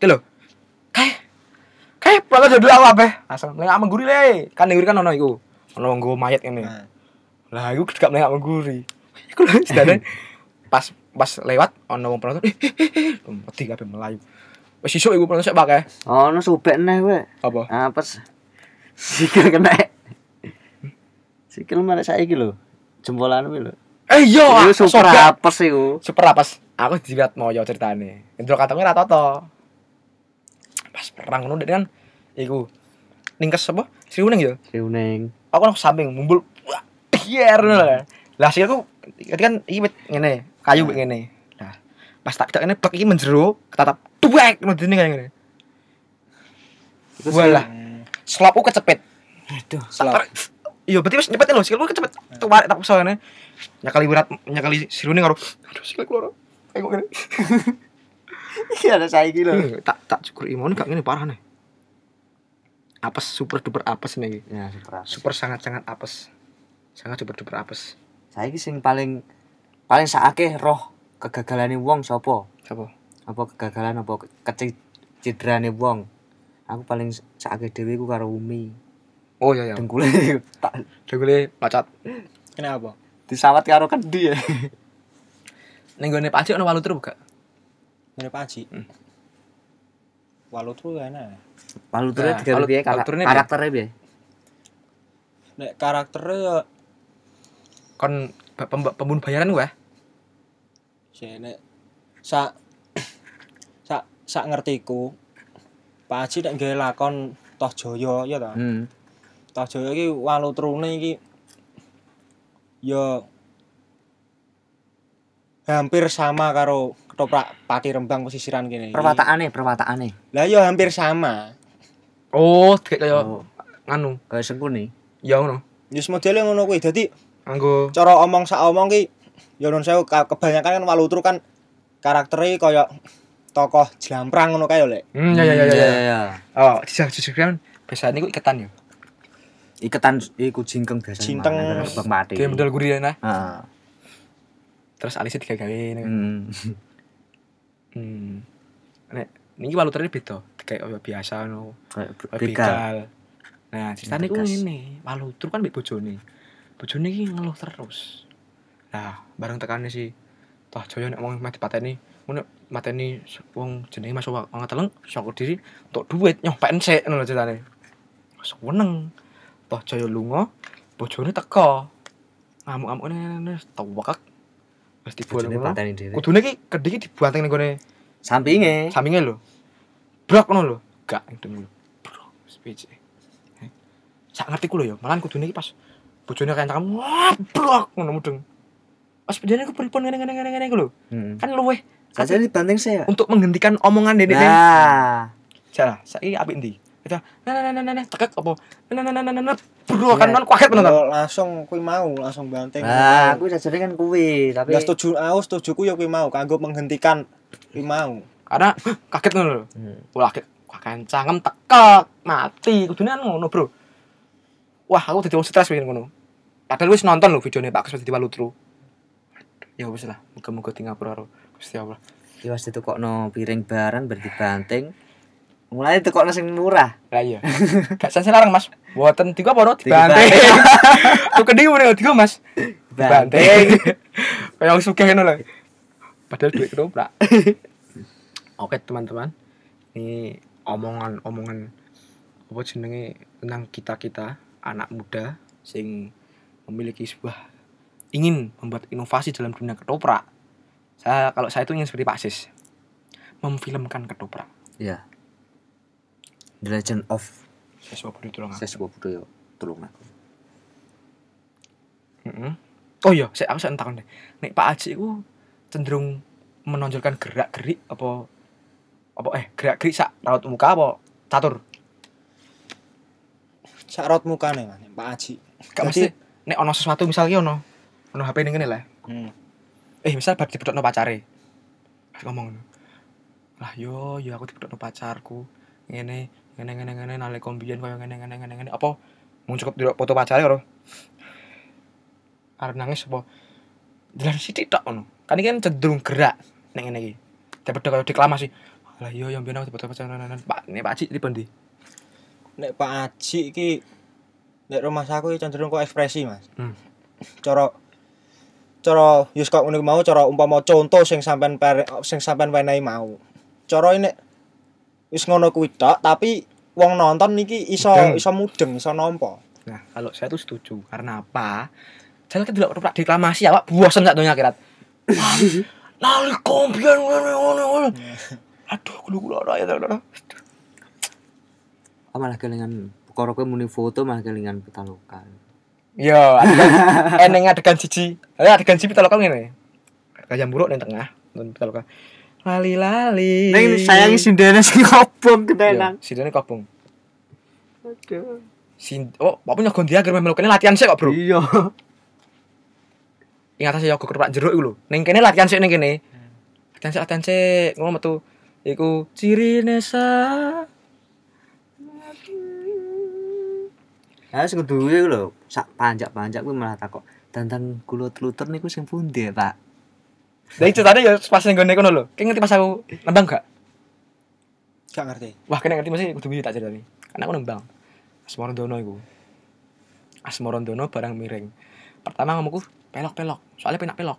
Lho. Kayak pala jadi aku apa? Asal nengak mengguri le. Kan nengguri kan ono iku. Ono nggo mayat ngene. Nah. Lah iku gak nengak mengguri. Iku lho sedane pas pas lewat ono wong penonton eh eh eh eh mati kabeh melayu. Wis isuk iku penonton sik pakai. ono subek neh kowe. Apa? Apes. Sikil kena. Sikil malah saiki lho. Jempolan kuwi lho. Eh iya, Iku super sobek. apes iku. super apes aku dilihat moyo ceritane intro katanya rata toto pas perang ngono kan iku. Ningkes apa? Sri uning ya? Riuning. aku nang samping mumbul wah biar ngono lah. Lah sih aku ketika kan iki wit ngene kayu wit ngene. Nah pas tak tak ngene bak iki menjero ketatap duwek ngono dene kayak ngene. Iku walah. selapku kecepet Aduh. Selap. iya berarti wis nyepet lho sikilku kecepet tuh wae tak pesone ngene. Nyakali wirat nyakali sirune karo aduh sikilku loro kayak ngene. Iki ada saiki lho. Hmm, tak tak cukur imun gak ngene parah nih apes super duper apes nih Ya, super apes. super sangat sangat apes sangat super duper apes Saiki sing paling paling sakake roh kegagalane wong sapa? siapa Apa kegagalan apa kecidrane wong? Aku paling sakake dhewe ku karo Umi. oh iya iya Dengkule tak dengkule pacat Kenapa? disawat karo kendi ya. ning gone pacik ono walu terus gak ngene Pak. Hmm. Walutru enak. Paluture Nah, digawe piye karak- paluturnya piye? Nek karakternya ya kon pem- pembunuh bayaran gua sih nek sak sak sak ngertiku Pak Haji nek gawe lakon Toh Jaya ya ta. Hmm. Toh Jaya iki walutrune iki ya hampir sama karo ketoprak Pati Rembang pesisiran kene. Perwataane, perwataane. Lah ya hampir sama. Oh kayak kaya Oh, nganu kayak sengkuni. ya ngono Wis modele ngono kuwi. Dadi anggo cara omong sak omong ki ya sewu ka- kebanyakan kan walutru kan karakternya kaya tokoh jlamprang ngono kae lek. hmm ya ya ya ya, Iya, ya. iya. oh jujur kan biasanya niku iketan ya Iketan iku jingkeng biasa. Jingkeng. Bang mati. kayak model gurih nah Heeh. terus alisnya digawe ini Hmm. hmm nek niki waluternya beda. Kayak biasa no Kayak begal. nah ceritanya ku ini walutru kan mbek bojone. Bojone iki ngeluh terus. Nah bareng tekane si toh joyo nek wong mati pateni ngono mateni wong jenenge Mas Wong Teleng syukur diri untuk duit nyopeken sik ngono ceritane. Seneng toh joyo lunga bojone teko ngamuk-ngamuk ngene tewek. Wis dibuang ngono. kudune ki kedhi ki dibuanteng ning gone Sampinge. sampinge lho brok ngono lho gak ndeng lho bro speech sak ngerti ku lho ya malah kudune iki pas bojone kencang wah brok ngono mudeng pas bejane ku pripun ngene ngene ngene ngene ku lho Hmm. kan luweh Saja dibanting saya. untuk menghentikan omongan dene Nah, Salah, saiki apik ndi? Kita nah nah nah nah nah tekek apa? Nah nah nah nah nah bro kan kan kaget bener. Langsung kuwi mau langsung banting. nah, aku sajane kan kuwi, tapi Lah setuju aku setuju ku ya kuwi mau kanggo menghentikan kuwi mau. Karena kaget ngono lho. Hmm. Wah, kaget wah kencang tekek mati kudune kan ngono, Bro. Wah, aku dadi stres wingi ngono. Padahal wis nonton lho videone Pak Kus di Walutru. Ya wis lah, muga-muga ngapura karo Gusti Allah. ya wis ditukokno piring barang bar dibanting. Mulai tukokno sing murah. Lah iya. Gak larang, Mas. Digo apa no? Dibanting. Tuh kedhi ngene digo, Mas. Dibanting. Kayak sugih ngono lho. Padahal duit ketoprak. Oke, teman-teman. Ini omongan-omongan apa jenenge tentang kita-kita anak muda sing memiliki sebuah ingin membuat inovasi dalam dunia ketoprak. Saya kalau saya itu ingin seperti Pak Sis. Memfilmkan ketoprak. Ya. The Legend of Saya coba dulu tolong aku. Seswa Budaya Tulung aku. Mm-mm. Oh iya, saya aku saya deh. Nek Pak Haji itu cenderung menonjolkan gerak-gerik apa apa eh gerak-gerik sak raut muka apa catur. Sak raut mukane Mas Pak Haji. Gak Jadi- mesti nek ono sesuatu misalnya ono ono HP ning kene lah. Hmm. Eh misal bar dipedhokno pacare. Ngomong. Lah yo yo aku dipedhokno pacarku. Ngene ngene ngene ngene nalika mbiyen koyo ngene ngene ngene ngene apa mau cukup delok foto pacare karo arep nangis apa jelas sithik tok ngono kan iki kan cenderung gerak ngene iki dipedhok koyo deklamasi lah yo aku dipedhok pacare Pak ini Pak Haji pripun ndi Nek Pak Haji iki nek rumah saku cenderung kok ekspresi Mas. Hmm. Cara cara yus kok ngene mau cara umpama contoh sing sampean pere- sing sampean wenehi mau. Cara ini wis ngono kuwi tok tapi wong nonton iki iso Mudeng. iso mudeng, iso nampa. Nah, kalau saya tuh setuju. Karena apa? Saya kan tidak pernah deklamasi ya, Pak. Bosan sak donya akhirat. Lali kompian ngene ngene ngene. Aduh, kulo-kulo ora ya ora. Oh, malah kelingan perkara kowe muni foto malah kelingan petalokan. Yo, adegan eneng adegan siji. Ya adegan siji pitaloka ngene. Gajah buruk ning tengah, nonton pitaloka. Lali-lali. Ning sayangi sindene sing obong ketenan. Yo, Sidone kobong. Aduh. Sin oh, apa nyogon dia agar melu kene latihan sik kok, Bro. Iya. Ing atas yoga kerak jeruk iku lho. Ning kene latihan sik ning kene. Latihan sik latihan sik ngono metu. Iku ciri nesa. Ha sing duwe iku lho, sak panjak-panjak kuwi malah takok. Dandan kula tlutur niku sing pundi ya, Pak? Dari ceritanya ya pas ning gone kono lho. Kayak ngerti pas aku nembang gak? Gak ngerti. Wah, kena ngerti masih kudu bisa tak ceritani. Karena aku nembang. Asmorondono iku. Asmorondono barang miring. Pertama ngomongku pelok-pelok. Soalnya penak pelok.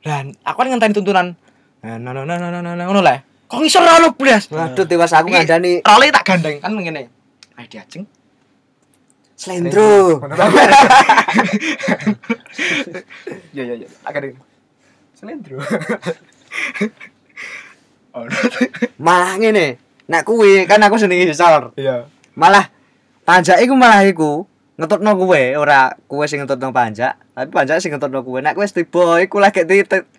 Dan aku kan ngenteni tuntunan Nah, no no no no no no ngono lah. Kok ngisor ora ono blas. Waduh tewas aku Iki- ngandani Role tak gandeng kan ngene. Ayo diajeng. slendro. Ya ya ya. Tak gandeng. Selendro. Oh, Malah ngene. Nek kuwi kan aku seneng ngisor. iya. Malah panjak iku malah iku ngetutno kuwe, ora kuwe sing ngetutno panjak, tapi panjak sing ngetutno kuwe. Nek wis tiba iku lagi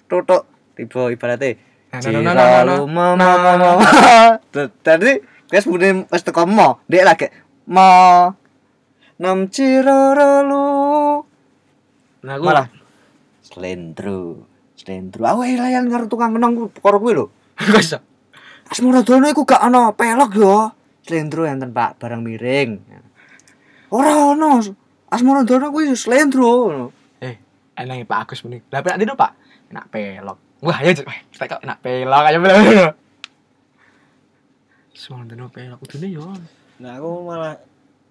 tutuk tiba ibarate. Nah, no, no, no, no, no. Tadi wis mune wis teko mo, ndek lagi mo nam ciraralu. Nah, aku Malah slendro. Slendro. Aku layan karo tukang kenong karo kuwi lho. Gak bisa. Asmaradono iku gak ana pelok yo. Slendro enten Pak, barang miring. Ora ono. Asmaradono kuwi slendro. Eh, enang Pak Agus muni. Lah penak dino, Pak. Enak pelok. Wah, ayo kita kok enak pelok aja belum. Semua dino pelok kudune yo. Nah, aku malah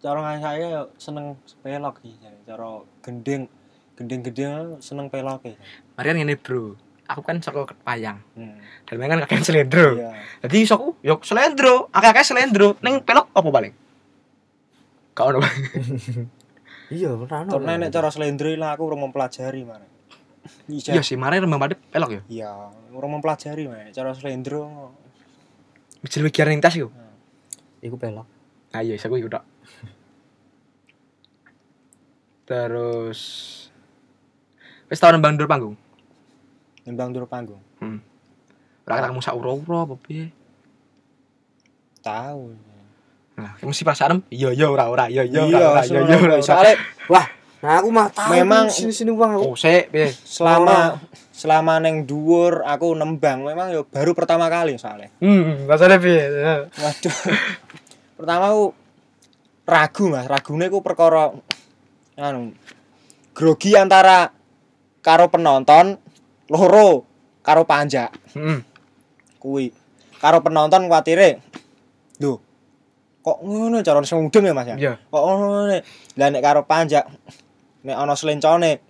cara saya seneng pelok sih. Cara gending gending-gending seneng pelok ya. Mari kan ngene, Bro. Aku kan saka Payang. Hmm. Dan kan kakek selendro. Iya. Jadi soku yo selendro, akeh-akeh selendro. Ning pelok apa paling? Kau ono. Iya, ora ono. Karena nek cara slendro lah aku urung mempelajari mana. Iya sih, mari rembang padhe pelok yo. Iya, urung mempelajari mana. Cara slendro lebih kiaran tas yo. Iku pelok. Ah iya, aku ikut tok. Terus Wis tau nembang dur panggung. nembang dur panggung. Hmm. Ora ketemu sak ura-ura apa piye. Tahu. Nah, mesti perasaan iya iya ora ora iya iya Iya, ora ora iya iya ora. soalnya Wah, nah aku mah tahu Memang- sini-sini wong aku. Oh, piye? selama selama neng dhuwur aku nembang memang yo baru pertama kali soalnya. Hmm, rasane piye? Waduh. Pertama aku ragu Mas, ragune ku perkara anu grogi antara karo penonton loro karo panjak Heeh. kuwi. Karo penonton kuatire lho kok ngono cara sing mudeng ya Mas ya. Kok ngono nek lah nek karo panjak nek ana slencone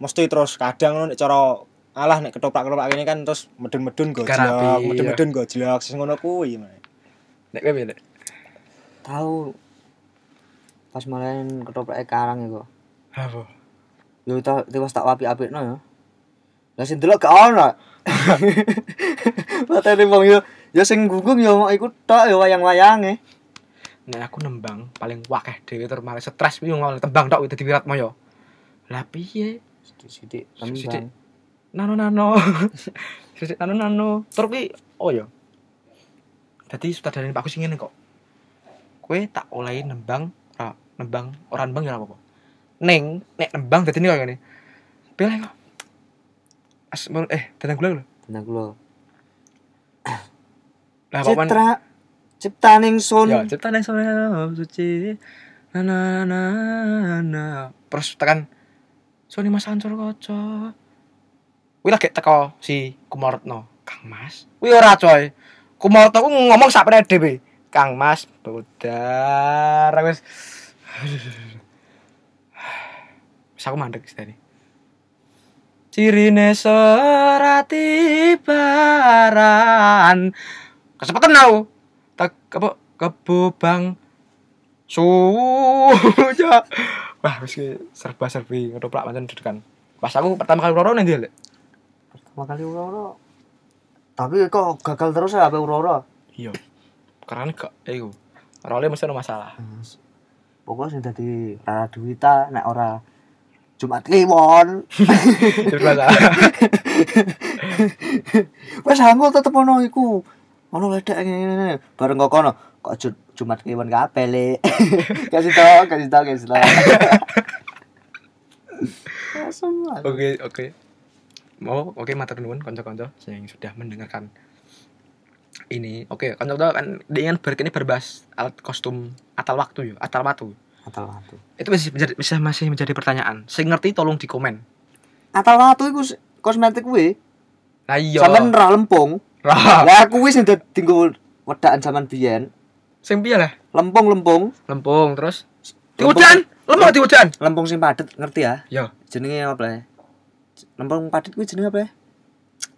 mesti terus kadang ngono nek cara alah nek ketoprak-ketoprak ini kan terus medun-medun gojlok, Garapi, medun-medun gojlok sing ngono kuwi. Nek kowe piye? Nek? Tahu pas main ketoprak karang iku. Apa? Yo tak tiwas tak apik-apikno ya. Lah sing delok gak ono. Matane wong yo yo sing gunggung yo mok iku tok yo wayang-wayange. Nek aku nembang paling wakeh dhewe terus malah stres piye ngono tembang tok dadi wirat moyo. Lah piye? Sithik Sithik. Nano nano. Sisik nano nano. Terus kuwi oh ya. Dadi sutradara Pak Agus ngene kok. Kowe tak olehi nembang ora nembang ora nembang ya apa-apa. Ning nek nembang dadi kok ngene. Pilih kok. As eh datang gula lho. Tenang kula. Lah Citra ciptaning sun. Ya, cipta ning sore suci. Na na na na. Terus tekan Sony Mas Ancur kaca. Kuwi lagi teko si Kumaretno. Kang Mas. Kuwi ora coy. Kumaretno ku ngomong sak dhewe. Kang Mas, budar wis. Wis aku mandek tadi. Cirine serati baran. Kesepetan aku. Tak apa kebobang suja. Wah, wis ki serba-serbi ngetoprak pancen dedekan. Pas aku pertama kali roro ning ndi, Lek? Pertama kali ura-ura. Tapi kok gagal terus ya apa ura-ura? Iya. Karena gak eh. Role mesti ada masalah. Pokoknya sing dadi Rara Duwita nek ora Jumat Kliwon. Masalah. Wes aku tetep ono iku. Ono ledek ngene bareng kok kono. Kok Ju- Jumat Kliwon kabeh le. kasih tau, kasih tau, kasih tau. Oke, oke. Mau oke matur nuwun kanca-kanca yang sudah mendengarkan ini. Oke, kanca-kanca kan dengan ber ini berbahas alat kostum atal waktu ya, atal waktu. Atal watu. Itu masih menjadi, bisa masih menjadi pertanyaan. Saya ngerti tolong di komen. Atal watu iku s- kosmetik kuwi. Nah iya. Sampeyan ra lempung. Lah, aku wis dadi nggo wedakan zaman biyen. sing piye lah? Lempung-lempung. Lempung terus diudan. Lemah diudan. Lempung sing padet ngerti ya? Ya, Jenenge apa ya? Lempung padet kuwi jenenge apa ya?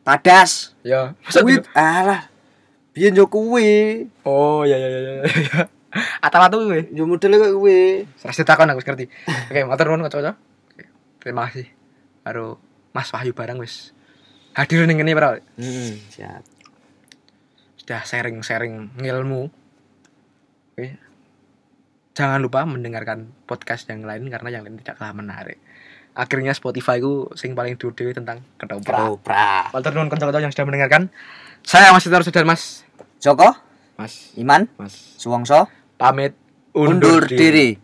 Padas. Ya, Kuwi alah. Biyen yo kuwi. Oh, ya ya ya ya. ya. Atau-atau gue. Yo modele kok kuwi. Serasi takon aku ngerti. Oke, matur nuwun. Oke, Terima kasih. Karo Mas Wahyu barang wis hadir ning kene para. Hmm, siap. Sudah sharing-sharing ilmu. Oke. Jangan lupa mendengarkan podcast yang lain karena yang lain tidak kalah menarik. Akhirnya Spotify ku sing paling dulu tentang ketoprak. Ketoprak. Matur nuwun kanca-kanca yang sudah mendengarkan. Saya masih terus dan Mas. Joko, Mas. Iman, Mas. Suwongso, Pamit undur diri.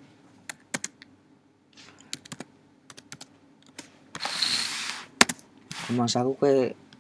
Mas aku kayak